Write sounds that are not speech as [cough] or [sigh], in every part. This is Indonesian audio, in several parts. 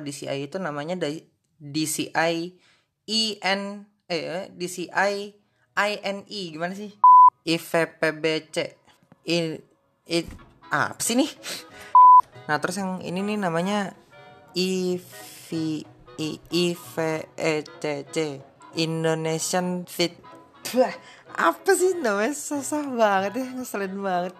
DCI itu namanya DCI IN eh DCI INI gimana sih? IVPBC I, I apa sih nih? Nah, terus yang ini nih namanya IV I, IVECC Indonesian Fit apa sih namanya susah banget ya ngeselin banget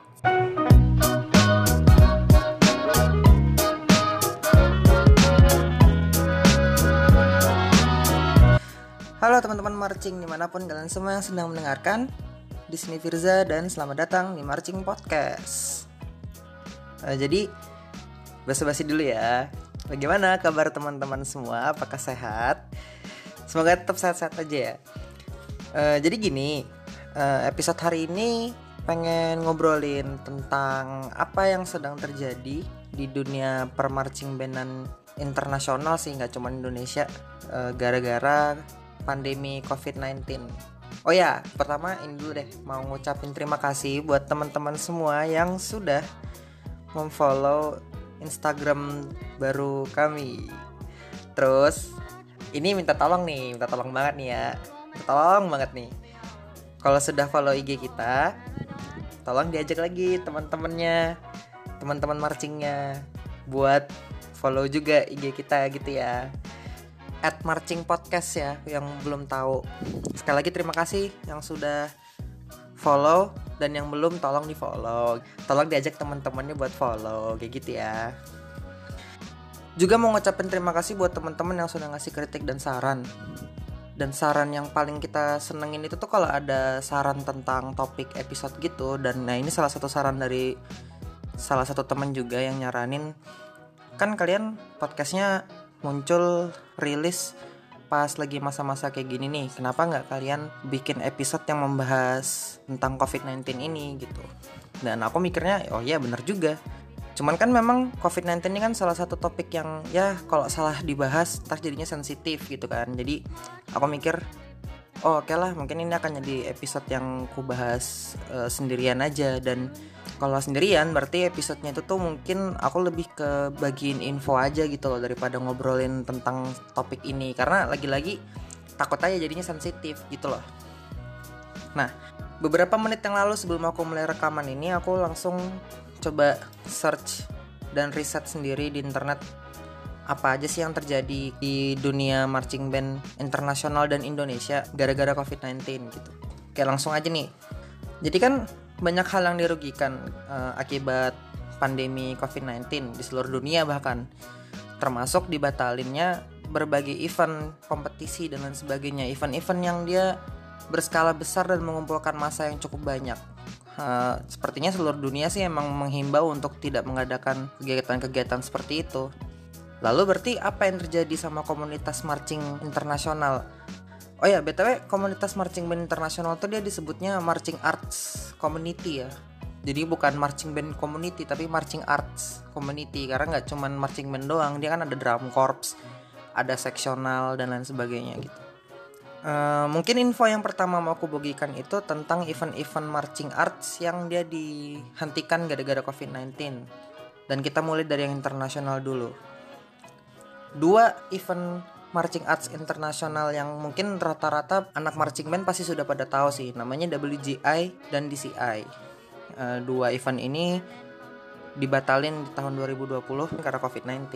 Halo teman-teman marching di mana pun kalian semua yang sedang mendengarkan Di sini Firza dan selamat datang di Marching Podcast uh, Jadi basa-basi dulu ya Bagaimana kabar teman-teman semua? Apakah sehat? Semoga tetap sehat-sehat aja ya uh, Jadi gini uh, episode hari ini pengen ngobrolin tentang apa yang sedang terjadi di dunia permarching bandan internasional sih nggak cuma Indonesia gara-gara pandemi COVID-19. Oh ya, pertama ini dulu deh mau ngucapin terima kasih buat teman-teman semua yang sudah memfollow Instagram baru kami. Terus ini minta tolong nih, minta tolong banget nih ya. Minta tolong banget nih. Kalau sudah follow IG kita, tolong diajak lagi teman-temannya, teman-teman marchingnya buat follow juga IG kita gitu ya at marching podcast ya yang belum tahu. Sekali lagi terima kasih yang sudah follow dan yang belum tolong di follow tolong diajak teman-temannya buat follow kayak gitu ya. Juga mau ngucapin terima kasih buat teman-teman yang sudah ngasih kritik dan saran. Dan saran yang paling kita senengin itu tuh kalau ada saran tentang topik episode gitu. Dan nah ini salah satu saran dari salah satu teman juga yang nyaranin kan kalian podcastnya muncul rilis pas lagi masa-masa kayak gini nih. Kenapa nggak kalian bikin episode yang membahas tentang COVID-19 ini gitu? Dan aku mikirnya oh iya bener juga. Cuman kan memang COVID-19 ini kan salah satu topik yang ya kalau salah dibahas ntar jadinya sensitif gitu kan. Jadi aku mikir oh oke okay lah mungkin ini akan jadi episode yang ku bahas uh, sendirian aja. Dan kalau sendirian berarti episodenya itu tuh mungkin aku lebih ke bagiin info aja gitu loh daripada ngobrolin tentang topik ini karena lagi-lagi takut aja jadinya sensitif gitu loh. Nah, beberapa menit yang lalu sebelum aku mulai rekaman ini aku langsung coba search dan riset sendiri di internet apa aja sih yang terjadi di dunia marching band internasional dan Indonesia gara-gara COVID-19 gitu. Oke, langsung aja nih. Jadi kan banyak hal yang dirugikan uh, akibat pandemi COVID-19 di seluruh dunia bahkan. Termasuk dibatalinnya berbagai event kompetisi dan lain sebagainya. Event-event yang dia berskala besar dan mengumpulkan masa yang cukup banyak. Uh, sepertinya seluruh dunia sih emang menghimbau untuk tidak mengadakan kegiatan-kegiatan seperti itu. Lalu berarti apa yang terjadi sama komunitas marching internasional Oh ya, BTW komunitas marching band internasional tuh dia disebutnya marching arts community ya. Jadi bukan marching band community tapi marching arts community karena nggak cuman marching band doang, dia kan ada drum corps, ada seksional dan lain sebagainya gitu. Uh, mungkin info yang pertama mau aku bagikan itu tentang event-event marching arts yang dia dihentikan gara-gara COVID-19. Dan kita mulai dari yang internasional dulu. Dua event marching arts internasional yang mungkin rata-rata anak marching band pasti sudah pada tahu sih namanya WGI dan DCI eh, dua event ini dibatalin di tahun 2020 karena COVID-19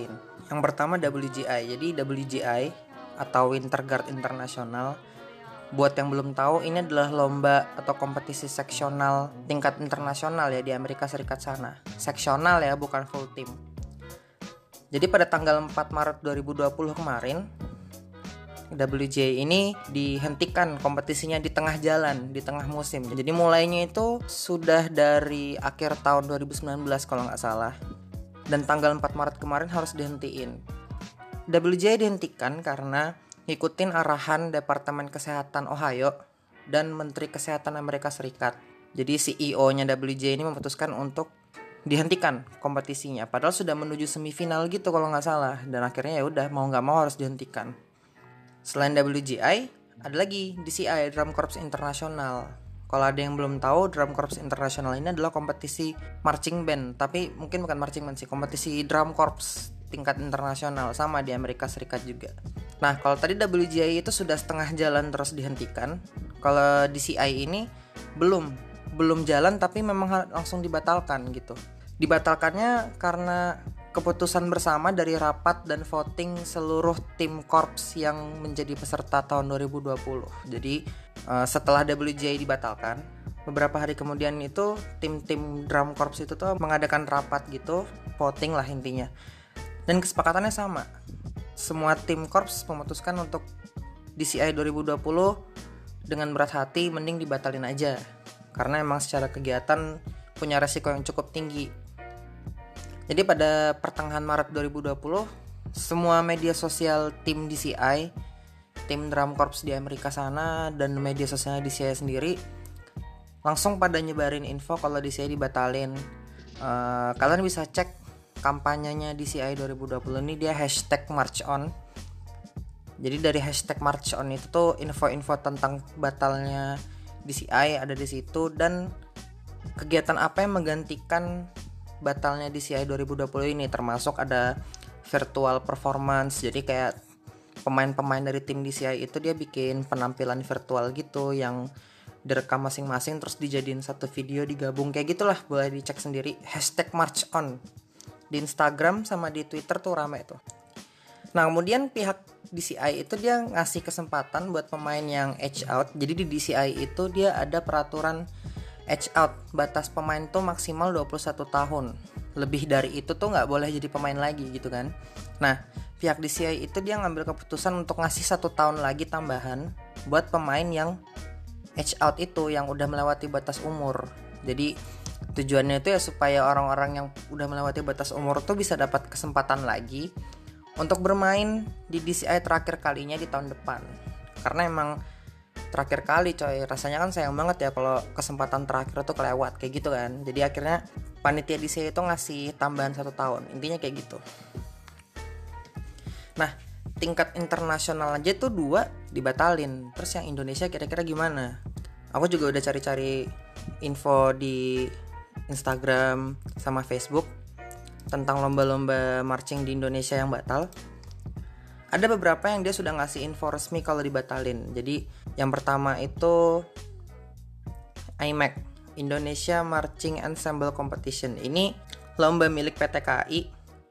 yang pertama WGI jadi WGI atau Winter Guard International. Buat yang belum tahu ini adalah lomba atau kompetisi seksional tingkat internasional ya di Amerika Serikat sana. Seksional ya bukan full team. Jadi pada tanggal 4 Maret 2020 kemarin WJ ini dihentikan kompetisinya di tengah jalan, di tengah musim. Jadi mulainya itu sudah dari akhir tahun 2019 kalau nggak salah. Dan tanggal 4 Maret kemarin harus dihentiin. WJ dihentikan karena ngikutin arahan Departemen Kesehatan Ohio dan Menteri Kesehatan Amerika Serikat. Jadi CEO-nya WJ ini memutuskan untuk dihentikan kompetisinya padahal sudah menuju semifinal gitu kalau nggak salah dan akhirnya ya udah mau nggak mau harus dihentikan Selain WGI, ada lagi DCI Drum Corps Internasional. Kalau ada yang belum tahu, Drum Corps Internasional ini adalah kompetisi marching band, tapi mungkin bukan marching band sih, kompetisi drum corps tingkat internasional sama di Amerika Serikat juga. Nah, kalau tadi WGA itu sudah setengah jalan terus dihentikan. Kalau DCI ini belum belum jalan tapi memang langsung dibatalkan gitu. Dibatalkannya karena keputusan bersama dari rapat dan voting seluruh tim korps yang menjadi peserta tahun 2020. Jadi uh, setelah WGA dibatalkan, beberapa hari kemudian itu tim-tim drum corps itu tuh mengadakan rapat gitu, voting lah intinya. Dan kesepakatannya sama. Semua tim korps memutuskan untuk DCI 2020 dengan berat hati mending dibatalin aja. Karena emang secara kegiatan punya resiko yang cukup tinggi jadi pada pertengahan Maret 2020, semua media sosial tim DCI, tim Drum Corps di Amerika sana dan media sosialnya DCI sendiri langsung pada nyebarin info kalau DCI dibatalin. Uh, kalian bisa cek kampanyenya DCI 2020 ini dia hashtag March On. Jadi dari hashtag March On itu tuh info-info tentang batalnya DCI ada di situ dan kegiatan apa yang menggantikan batalnya di CI 2020 ini termasuk ada virtual performance. Jadi kayak pemain-pemain dari tim DCI itu dia bikin penampilan virtual gitu yang direkam masing-masing terus dijadiin satu video digabung kayak gitulah. Boleh dicek sendiri hashtag March On. Di Instagram sama di Twitter tuh rame tuh. Nah kemudian pihak DCI itu dia ngasih kesempatan buat pemain yang edge out. Jadi di DCI itu dia ada peraturan edge out. Batas pemain tuh maksimal 21 tahun. Lebih dari itu tuh nggak boleh jadi pemain lagi gitu kan. Nah pihak DCI itu dia ngambil keputusan untuk ngasih satu tahun lagi tambahan buat pemain yang edge out itu yang udah melewati batas umur. Jadi tujuannya itu ya supaya orang-orang yang udah melewati batas umur tuh bisa dapat kesempatan lagi untuk bermain di DCI terakhir kalinya di tahun depan. Karena emang terakhir kali coy. Rasanya kan sayang banget ya kalau kesempatan terakhir tuh kelewat kayak gitu kan. Jadi akhirnya panitia di sini itu ngasih tambahan satu tahun. Intinya kayak gitu. Nah tingkat internasional aja tuh dua dibatalin. Terus yang Indonesia kira-kira gimana? Aku juga udah cari-cari info di Instagram sama Facebook tentang lomba-lomba marching di Indonesia yang batal ada beberapa yang dia sudah ngasih info resmi kalau dibatalin. Jadi yang pertama itu IMAC Indonesia Marching Ensemble Competition. Ini lomba milik PT KAI,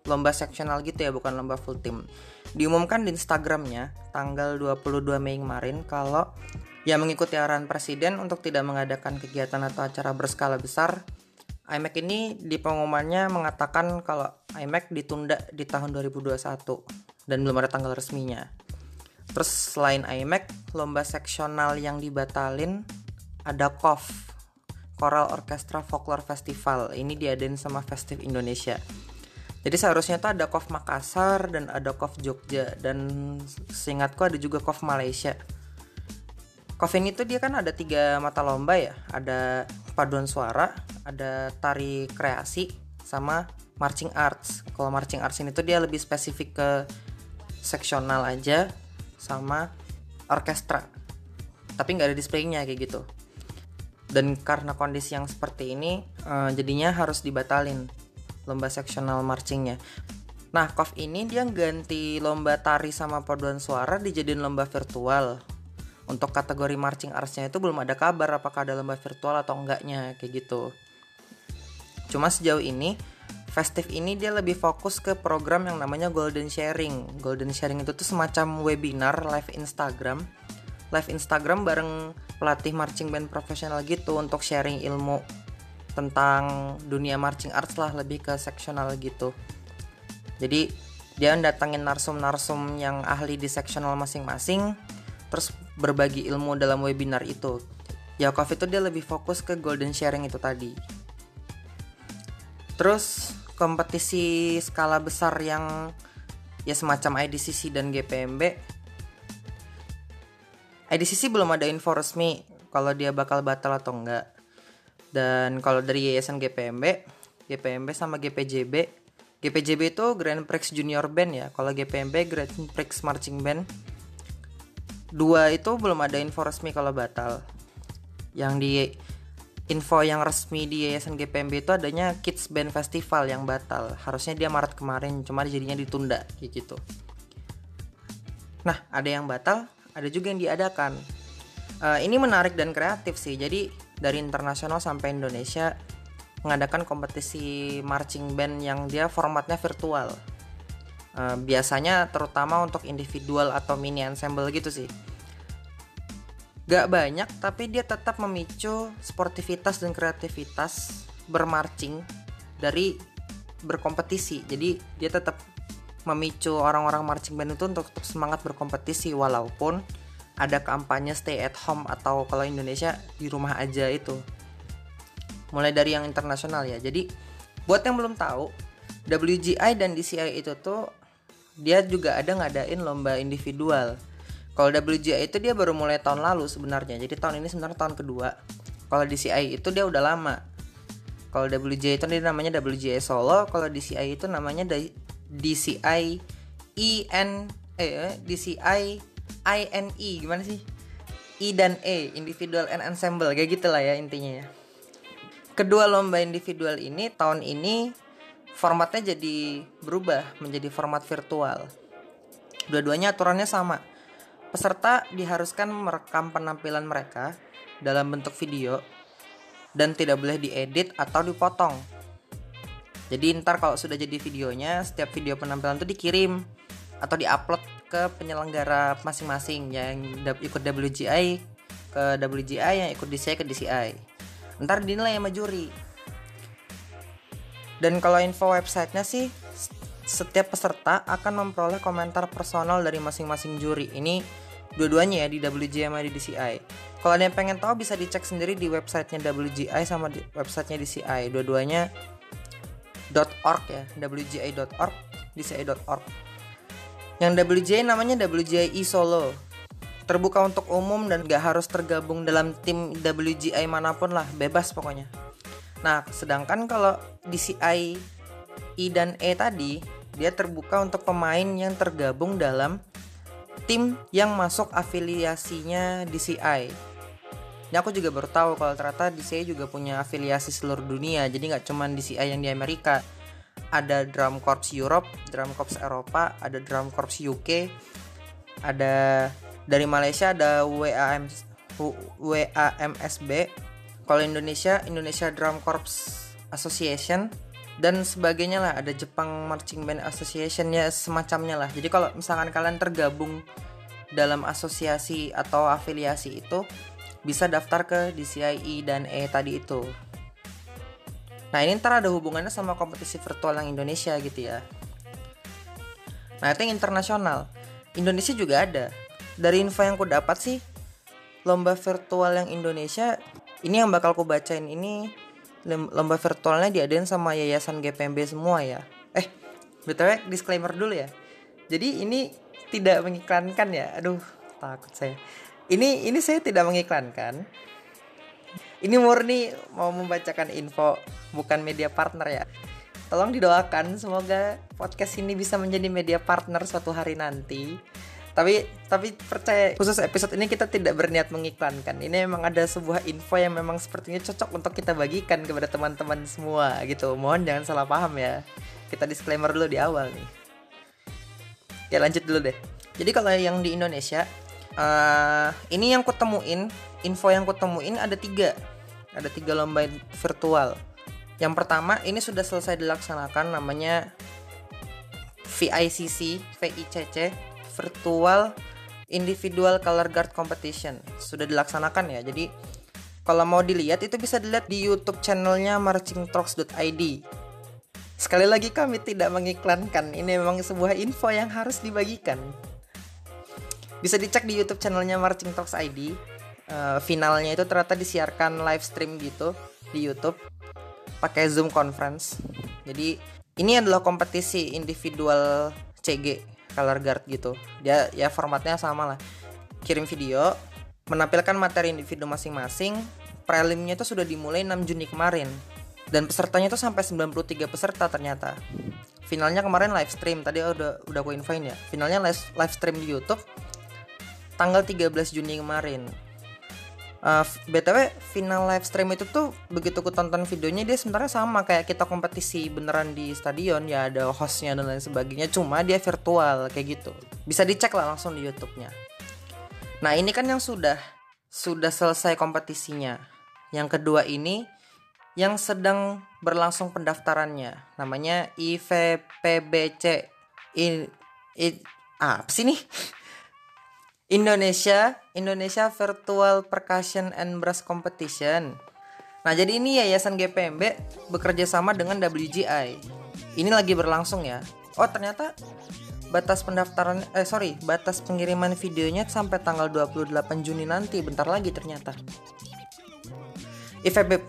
lomba seksional gitu ya, bukan lomba full team. Diumumkan di Instagramnya tanggal 22 Mei kemarin kalau yang mengikuti arahan presiden untuk tidak mengadakan kegiatan atau acara berskala besar iMac ini di pengumumannya mengatakan kalau iMac ditunda di tahun 2021 dan belum ada tanggal resminya. Terus selain iMac, lomba seksional yang dibatalin ada KOF, Choral Orchestra Folklore Festival. Ini diadain sama Festive Indonesia. Jadi seharusnya tuh ada KOF Makassar dan ada KOF Jogja dan seingatku ada juga KOF Malaysia. KOF ini tuh dia kan ada tiga mata lomba ya, ada paduan suara, ada tari kreasi, sama marching arts. Kalau marching arts ini tuh dia lebih spesifik ke seksional aja sama orkestra. Tapi nggak ada displaynya kayak gitu. Dan karena kondisi yang seperti ini uh, jadinya harus dibatalin lomba seksional marchingnya. Nah KOF ini dia ganti lomba tari sama paduan suara dijadiin lomba virtual. Untuk kategori marching artsnya itu belum ada kabar apakah ada lomba virtual atau enggaknya kayak gitu. Cuma sejauh ini Festive ini dia lebih fokus ke program yang namanya Golden Sharing. Golden Sharing itu tuh semacam webinar live Instagram. Live Instagram bareng pelatih marching band profesional gitu untuk sharing ilmu tentang dunia marching arts lah lebih ke seksional gitu. Jadi dia datangin narsum-narsum yang ahli di seksional masing-masing terus berbagi ilmu dalam webinar itu. Yakov itu dia lebih fokus ke golden sharing itu tadi. Terus kompetisi skala besar yang ya semacam IDCC dan GPMB IDCC belum ada info resmi kalau dia bakal batal atau enggak. Dan kalau dari yayasan GPMB GPMB sama GPJB GPJB itu Grand Prix Junior Band ya. Kalau GPMB Grand Prix Marching Band. Dua itu belum ada info resmi kalau batal. Yang di info yang resmi di Yayasan GPMB itu adanya Kids Band Festival yang batal. Harusnya dia Maret kemarin, cuma jadinya ditunda kayak gitu. Nah, ada yang batal, ada juga yang diadakan. Uh, ini menarik dan kreatif sih. Jadi dari internasional sampai Indonesia mengadakan kompetisi marching band yang dia formatnya virtual. Uh, biasanya terutama untuk individual atau mini ensemble gitu sih Gak banyak, tapi dia tetap memicu sportivitas dan kreativitas bermarching dari berkompetisi. Jadi dia tetap memicu orang-orang marching band itu untuk tetap semangat berkompetisi walaupun ada kampanye stay at home atau kalau Indonesia di rumah aja itu. Mulai dari yang internasional ya. Jadi buat yang belum tahu, WGI dan DCI itu tuh dia juga ada ngadain lomba individual kalau WGI itu dia baru mulai tahun lalu sebenarnya. Jadi tahun ini sebenarnya tahun kedua. Kalau DCI itu dia udah lama. Kalau WGI itu dia namanya WGI Solo, kalau DCI itu namanya DCI IN eh DCI INE gimana sih? I dan E, individual and ensemble kayak gitulah ya intinya ya. Kedua lomba individual ini tahun ini formatnya jadi berubah menjadi format virtual. Dua-duanya aturannya sama Peserta diharuskan merekam penampilan mereka dalam bentuk video dan tidak boleh diedit atau dipotong. Jadi ntar kalau sudah jadi videonya, setiap video penampilan itu dikirim atau diupload ke penyelenggara masing-masing yang ikut WGI ke WGI yang ikut DCI ke DCI. Ntar dinilai sama juri. Dan kalau info websitenya sih setiap peserta akan memperoleh komentar personal dari masing-masing juri. Ini dua-duanya ya di WGI sama di DCI. Kalau ada yang pengen tahu bisa dicek sendiri di websitenya WGI sama di websitenya DCI. Dua-duanya .org ya, wgi.org, dci.org. Yang WGI namanya WGI Solo. Terbuka untuk umum dan gak harus tergabung dalam tim WGI mana pun lah, bebas pokoknya. Nah, sedangkan kalau DCI I dan E tadi dia terbuka untuk pemain yang tergabung dalam tim yang masuk afiliasinya DCI. Ini aku juga baru tahu kalau ternyata DCI juga punya afiliasi seluruh dunia. Jadi nggak cuma DCI yang di Amerika. Ada Drum Corps Europe, Drum Corps Eropa, ada Drum Corps UK, ada dari Malaysia ada WAM WAMSB. Kalau Indonesia, Indonesia Drum Corps Association dan sebagainya lah ada Jepang Marching Band Association ya semacamnya lah. Jadi kalau misalkan kalian tergabung dalam asosiasi atau afiliasi itu bisa daftar ke DCII dan E tadi itu. Nah ini ntar ada hubungannya sama kompetisi virtual yang Indonesia gitu ya. Nah itu yang internasional. Indonesia juga ada. Dari info yang ku dapat sih lomba virtual yang Indonesia ini yang bakal ku bacain ini lomba virtualnya diadain sama yayasan GPMB semua ya. Eh, btw disclaimer dulu ya. Jadi ini tidak mengiklankan ya. Aduh, takut saya. Ini ini saya tidak mengiklankan. Ini murni mau membacakan info, bukan media partner ya. Tolong didoakan semoga podcast ini bisa menjadi media partner suatu hari nanti tapi tapi percaya khusus episode ini kita tidak berniat mengiklankan. Ini memang ada sebuah info yang memang sepertinya cocok untuk kita bagikan kepada teman-teman semua gitu. Mohon jangan salah paham ya. Kita disclaimer dulu di awal nih. Ya lanjut dulu deh. Jadi kalau yang di Indonesia uh, ini yang kutemuin info yang kutemuin ada tiga. Ada tiga lomba virtual. Yang pertama ini sudah selesai dilaksanakan namanya VICC VICC virtual individual color guard competition sudah dilaksanakan ya jadi kalau mau dilihat itu bisa dilihat di YouTube channelnya marchingtalks.id sekali lagi kami tidak mengiklankan ini memang sebuah info yang harus dibagikan bisa dicek di YouTube channelnya Marching Talks ID. Uh, finalnya itu ternyata disiarkan live stream gitu di YouTube pakai Zoom conference. Jadi ini adalah kompetisi individual CG color guard gitu. Dia ya formatnya sama lah. Kirim video menampilkan materi individu masing-masing. Prelimnya itu sudah dimulai 6 Juni kemarin. Dan pesertanya itu sampai 93 peserta ternyata. Finalnya kemarin live stream. Tadi udah udah aku infoin ya. Finalnya live, live stream di YouTube tanggal 13 Juni kemarin Uh, btw final live stream itu tuh begitu ku tonton videonya dia sebenarnya sama kayak kita kompetisi beneran di stadion ya ada hostnya dan lain sebagainya cuma dia virtual kayak gitu. Bisa dicek lah langsung di YouTube-nya. Nah ini kan yang sudah sudah selesai kompetisinya. Yang kedua ini yang sedang berlangsung pendaftarannya. Namanya IVPBC in, in ah, apa sih nih Indonesia Indonesia Virtual Percussion and Brass Competition. Nah, jadi ini Yayasan GPMB bekerja sama dengan WGI. Ini lagi berlangsung ya. Oh, ternyata batas pendaftaran eh sorry, batas pengiriman videonya sampai tanggal 28 Juni nanti. Bentar lagi ternyata. IVP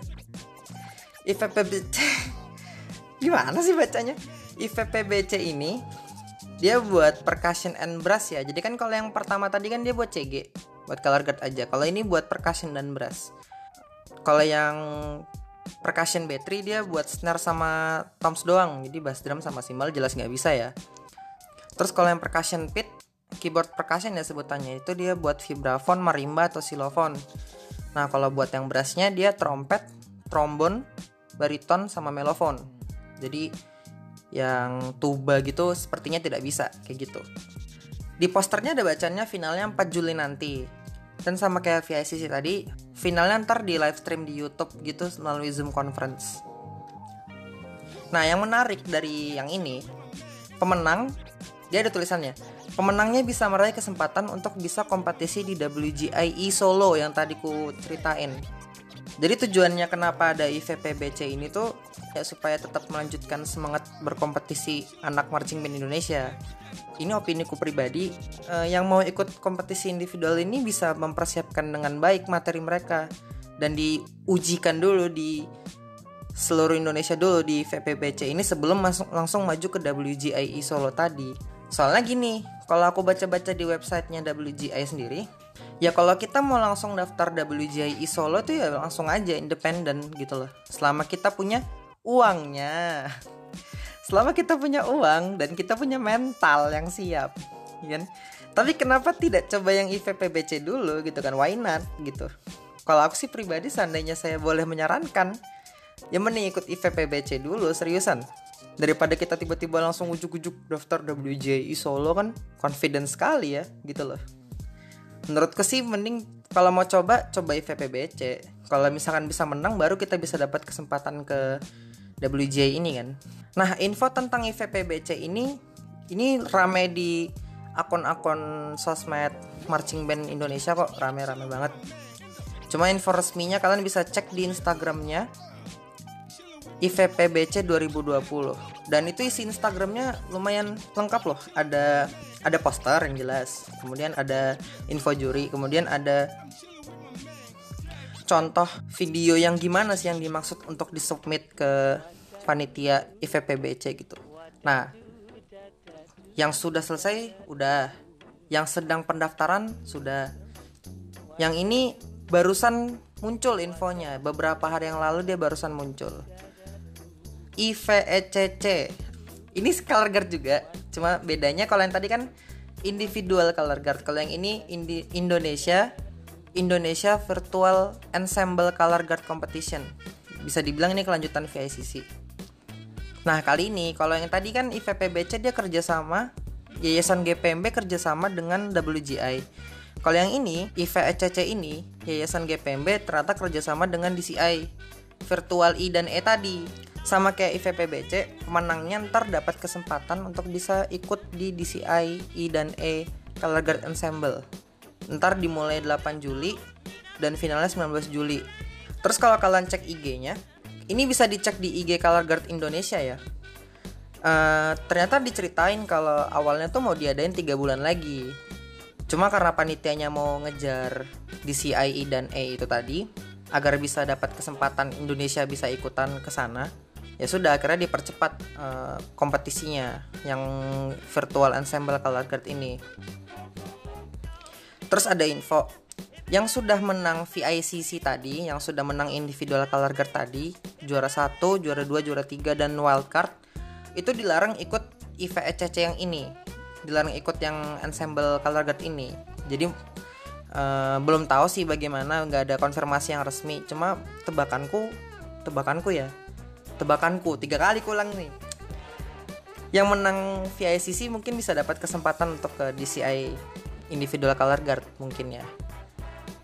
IVPBC [laughs] Gimana sih bacanya? IVPBC ini dia buat percussion and brass ya. Jadi kan kalau yang pertama tadi kan dia buat CG buat color guard aja. Kalau ini buat percussion dan brass. Kalau yang percussion battery dia buat snare sama toms doang. Jadi bass drum sama cymbal jelas nggak bisa ya. Terus kalau yang percussion pit keyboard percussion ya sebutannya itu dia buat vibraphone marimba atau xylophone. Nah kalau buat yang brassnya dia trompet trombon bariton sama melofon jadi yang tuba gitu sepertinya tidak bisa kayak gitu. Di posternya ada bacanya finalnya 4 Juli nanti. Dan sama kayak VICC tadi, finalnya ntar di live stream di YouTube gitu melalui Zoom conference. Nah, yang menarik dari yang ini, pemenang dia ada tulisannya. Pemenangnya bisa meraih kesempatan untuk bisa kompetisi di WGIE Solo yang tadi ku ceritain. Jadi tujuannya kenapa ada IVPBC ini tuh ya supaya tetap melanjutkan semangat berkompetisi anak marching band Indonesia. Ini opini ku pribadi, eh, yang mau ikut kompetisi individual ini bisa mempersiapkan dengan baik materi mereka dan diujikan dulu di seluruh Indonesia dulu di VPBC ini sebelum masuk langsung maju ke WGIE Solo tadi. Soalnya gini, kalau aku baca-baca di websitenya WGI sendiri, ya kalau kita mau langsung daftar WJI Solo tuh ya langsung aja independen gitu loh. Selama kita punya uangnya. [laughs] Selama kita punya uang dan kita punya mental yang siap kan? Tapi kenapa tidak coba yang IVPBC dulu gitu kan? Why not gitu? Kalau aku sih pribadi seandainya saya boleh menyarankan ya mending ikut IVPBC dulu seriusan. Daripada kita tiba-tiba langsung ujuk-ujuk daftar WJI Solo kan confidence sekali ya gitu loh menurutku sih mending kalau mau coba coba IVPBC kalau misalkan bisa menang baru kita bisa dapat kesempatan ke WJ ini kan? Nah info tentang IVPBC ini ini rame di akun-akun sosmed marching band Indonesia kok. Rame-rame banget. Cuma info resminya kalian bisa cek di Instagramnya IVPBC 2020 dan itu isi Instagramnya lumayan lengkap loh. Ada ada poster yang jelas kemudian ada info juri kemudian ada contoh video yang gimana sih yang dimaksud untuk disubmit ke panitia IVPBC gitu. Nah yang sudah selesai udah. Yang sedang pendaftaran sudah. Yang ini barusan muncul infonya. Beberapa hari yang lalu dia barusan muncul IVECC ini color guard juga cuma bedanya kalau yang tadi kan individual color guard. Kalau yang ini Indi Indonesia Indonesia Virtual Ensemble Color Guard Competition. Bisa dibilang ini kelanjutan VICC nah kali ini kalau yang tadi kan IVPBC dia kerjasama Yayasan GPMB kerjasama dengan WGI kalau yang ini IVECC ini Yayasan GPMB ternyata kerjasama dengan DCI Virtual I dan E tadi sama kayak IVPBC pemenangnya ntar dapat kesempatan untuk bisa ikut di DCI I dan E Color Guard Ensemble. Ntar dimulai 8 Juli dan finalnya 19 Juli. Terus kalau kalian cek IG-nya ini bisa dicek di IG Color Guard Indonesia ya. Uh, ternyata diceritain kalau awalnya tuh mau diadain tiga bulan lagi. Cuma karena panitianya mau ngejar DCI I dan E itu tadi agar bisa dapat kesempatan Indonesia bisa ikutan ke sana ya sudah akhirnya dipercepat uh, kompetisinya yang virtual ensemble color guard ini. Terus ada info yang sudah menang VICC tadi yang sudah menang individual color guard tadi juara 1, juara 2, juara 3 dan wildcard itu dilarang ikut IVECC yang ini. Dilarang ikut yang ensemble color guard ini. Jadi uh, belum tahu sih bagaimana nggak ada konfirmasi yang resmi. Cuma tebakanku tebakanku ya tebakanku tiga kali kulang nih. Yang menang VICC mungkin bisa dapat kesempatan untuk ke DCI individual color guard mungkin ya.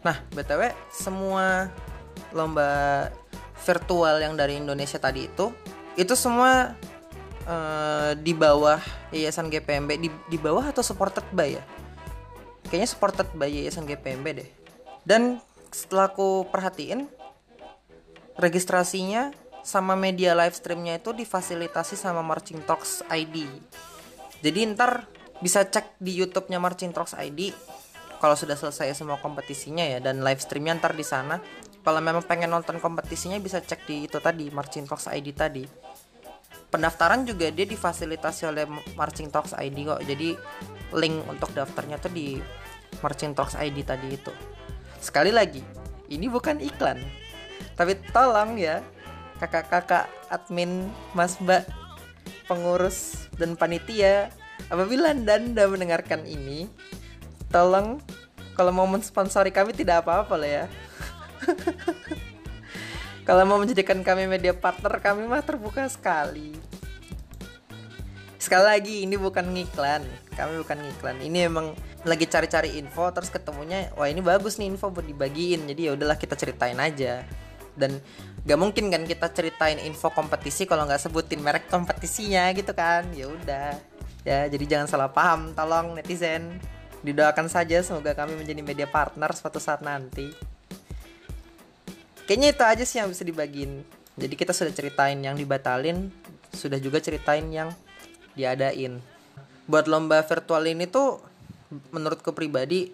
Nah btw semua lomba virtual yang dari Indonesia tadi itu itu semua uh, di bawah yayasan GPMB di, di bawah atau supported by ya? Kayaknya supported by yayasan GPMB deh. Dan setelah aku perhatiin registrasinya sama media live streamnya itu difasilitasi sama Marching Talks ID jadi ntar bisa cek di YouTube-nya Marching Talks ID kalau sudah selesai semua kompetisinya ya dan live streamnya ntar di sana. Kalau memang pengen nonton kompetisinya bisa cek di itu tadi Marching Talks ID tadi. Pendaftaran juga dia difasilitasi oleh Marching Talks ID kok. Jadi link untuk daftarnya tuh di Marching Talks ID tadi itu. Sekali lagi ini bukan iklan. Tapi tolong ya kakak-kakak admin mas mbak pengurus dan panitia apabila anda mendengarkan ini tolong kalau mau mensponsori kami tidak apa-apa lah ya [laughs] Kalau mau menjadikan kami media partner, kami mah terbuka sekali. Sekali lagi, ini bukan ngiklan. Kami bukan ngiklan. Ini emang lagi cari-cari info, terus ketemunya, wah ini bagus nih info buat dibagiin. Jadi ya udahlah kita ceritain aja. Dan gak mungkin kan kita ceritain info kompetisi kalau nggak sebutin merek kompetisinya gitu kan. Ya udah. Ya, jadi jangan salah paham, tolong netizen. Didoakan saja semoga kami menjadi media partner suatu saat nanti kayaknya itu aja sih yang bisa dibagiin jadi kita sudah ceritain yang dibatalin sudah juga ceritain yang diadain buat lomba virtual ini tuh menurutku pribadi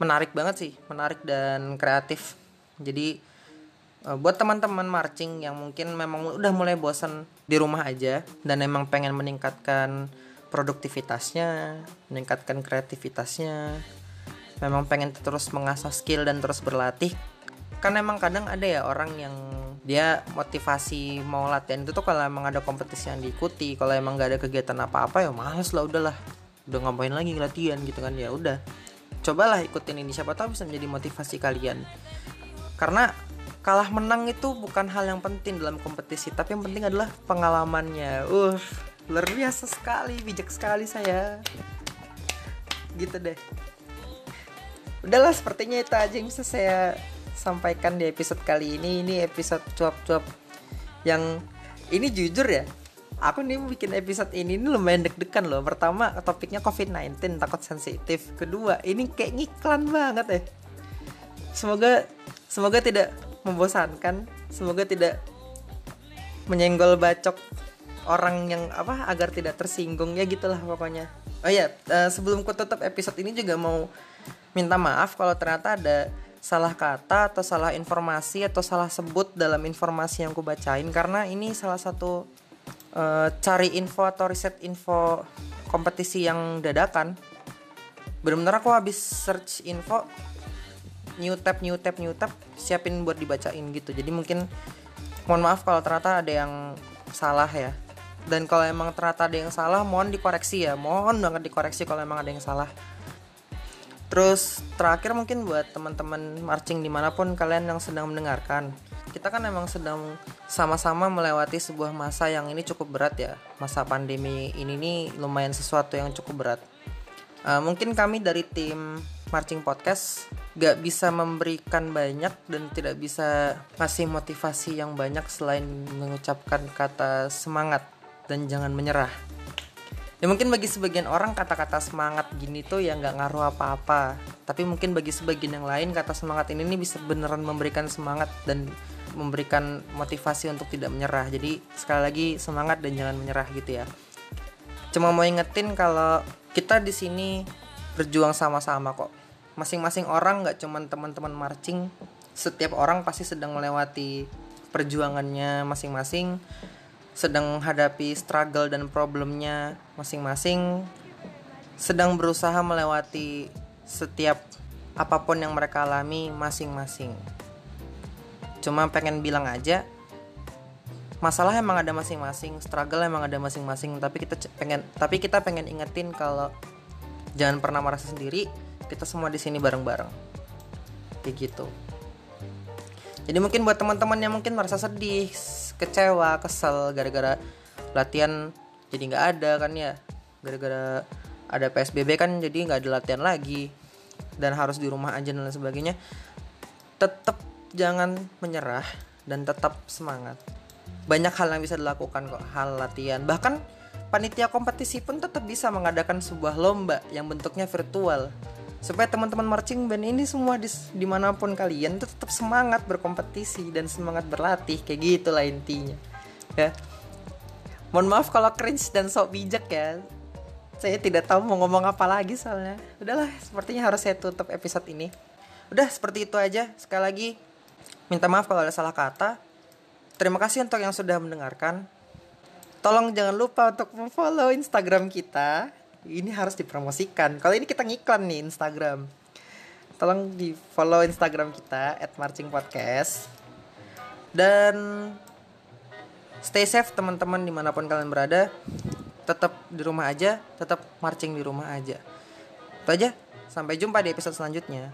menarik banget sih menarik dan kreatif jadi buat teman-teman marching yang mungkin memang udah mulai bosan di rumah aja dan emang pengen meningkatkan produktivitasnya meningkatkan kreativitasnya memang pengen terus mengasah skill dan terus berlatih kan emang kadang ada ya orang yang dia motivasi mau latihan itu tuh kalau emang ada kompetisi yang diikuti kalau emang gak ada kegiatan apa-apa ya males lah udahlah. Udah ngapain lagi latihan gitu kan ya udah. Cobalah ikutin ini siapa tahu bisa menjadi motivasi kalian. Karena kalah menang itu bukan hal yang penting dalam kompetisi tapi yang penting adalah pengalamannya. Uh luar biasa sekali bijak sekali saya. Gitu deh. Udahlah sepertinya itu aja yang bisa saya sampaikan di episode kali ini. Ini episode cuap-cuap yang ini jujur ya aku nih bikin episode ini ini lumayan deg-degan loh. Pertama topiknya covid-19 takut sensitif. Kedua ini kayak ngiklan banget ya. Semoga semoga tidak membosankan. Semoga tidak menyenggol bacok orang yang apa agar tidak tersinggung. Ya gitulah pokoknya. Oh ya uh, sebelum ku tutup episode ini juga mau minta maaf kalau ternyata ada salah kata atau salah informasi atau salah sebut dalam informasi yang aku bacain. Karena ini salah satu uh, cari info atau riset info kompetisi yang dadakan. Benar-benar aku habis search info new tab new tab new tab siapin buat dibacain gitu. Jadi mungkin mohon maaf kalau ternyata ada yang salah ya. Dan kalau emang ternyata ada yang salah mohon dikoreksi ya. Mohon banget dikoreksi kalau emang ada yang salah. Terus terakhir mungkin buat teman-teman marching di mana pun kalian yang sedang mendengarkan. Kita kan emang sedang sama-sama melewati sebuah masa yang ini cukup berat ya. Masa pandemi ini nih lumayan sesuatu yang cukup berat. Uh, Mungkin kami dari tim Marching Podcast gak bisa memberikan banyak dan tidak bisa kasih motivasi yang banyak selain mengucapkan kata semangat dan jangan menyerah. Ya mungkin bagi sebagian orang kata-kata semangat gini tuh ya nggak ngaruh apa-apa. Tapi mungkin bagi sebagian yang lain kata semangat ini nih bisa beneran memberikan semangat dan memberikan motivasi untuk tidak menyerah. Jadi sekali lagi semangat dan jangan menyerah gitu ya. Cuma mau ingetin kalau kita di sini berjuang sama-sama kok masing-masing orang nggak cuman teman-teman marching setiap orang pasti sedang melewati perjuangannya masing-masing sedang menghadapi struggle dan problemnya masing-masing sedang berusaha melewati setiap apa pun yang mereka alami masing-masing. Cuma pengen bilang aja masalah emang ada masing-masing, struggle emang ada masing-masing, tapi kita pengen tapi kita pengen ingetin kalau jangan pernah merasa sendiri, kita semua di sini bareng-bareng. Kayak gitu. Jadi mungkin buat teman-teman yang mungkin merasa sedih kecewa kesel gara-gara latihan jadi nggak ada kan ya gara-gara ada psbb kan jadi nggak ada latihan lagi dan harus di rumah aja dan sebagainya tetap jangan menyerah dan tetap semangat. Banyak hal yang bisa dilakukan kok hal latihan. Bahkan panitia kompetisi pun tetap bisa mengadakan sebuah lomba yang bentuknya virtual supaya teman-teman marching band ini semua di, di mana pun kalian tetap semangat berkompetisi dan semangat berlatih kayak gitulah intinya. Ya. Mohon maaf kalau cringe dan sok bijak ya. Saya tidak tahu mau ngomong apa lagi soalnya. Udahlah sepertinya harus saya tutup episode ini. Udah seperti itu aja. Sekali lagi minta maaf kalau ada salah kata. Terima kasih untuk yang sudah mendengarkan. Tolong jangan lupa untuk follow Instagram kita. Ini harus dipromosikan. Kalau ini kita ngiklan nih Instagram. Tolong di follow Instagram kita @marchingpodcast. Dan stay safe teman-teman di mana pun kalian berada. Tetap di rumah aja, tetap marching di rumah aja. Itu aja. Sampai jumpa di episode selanjutnya.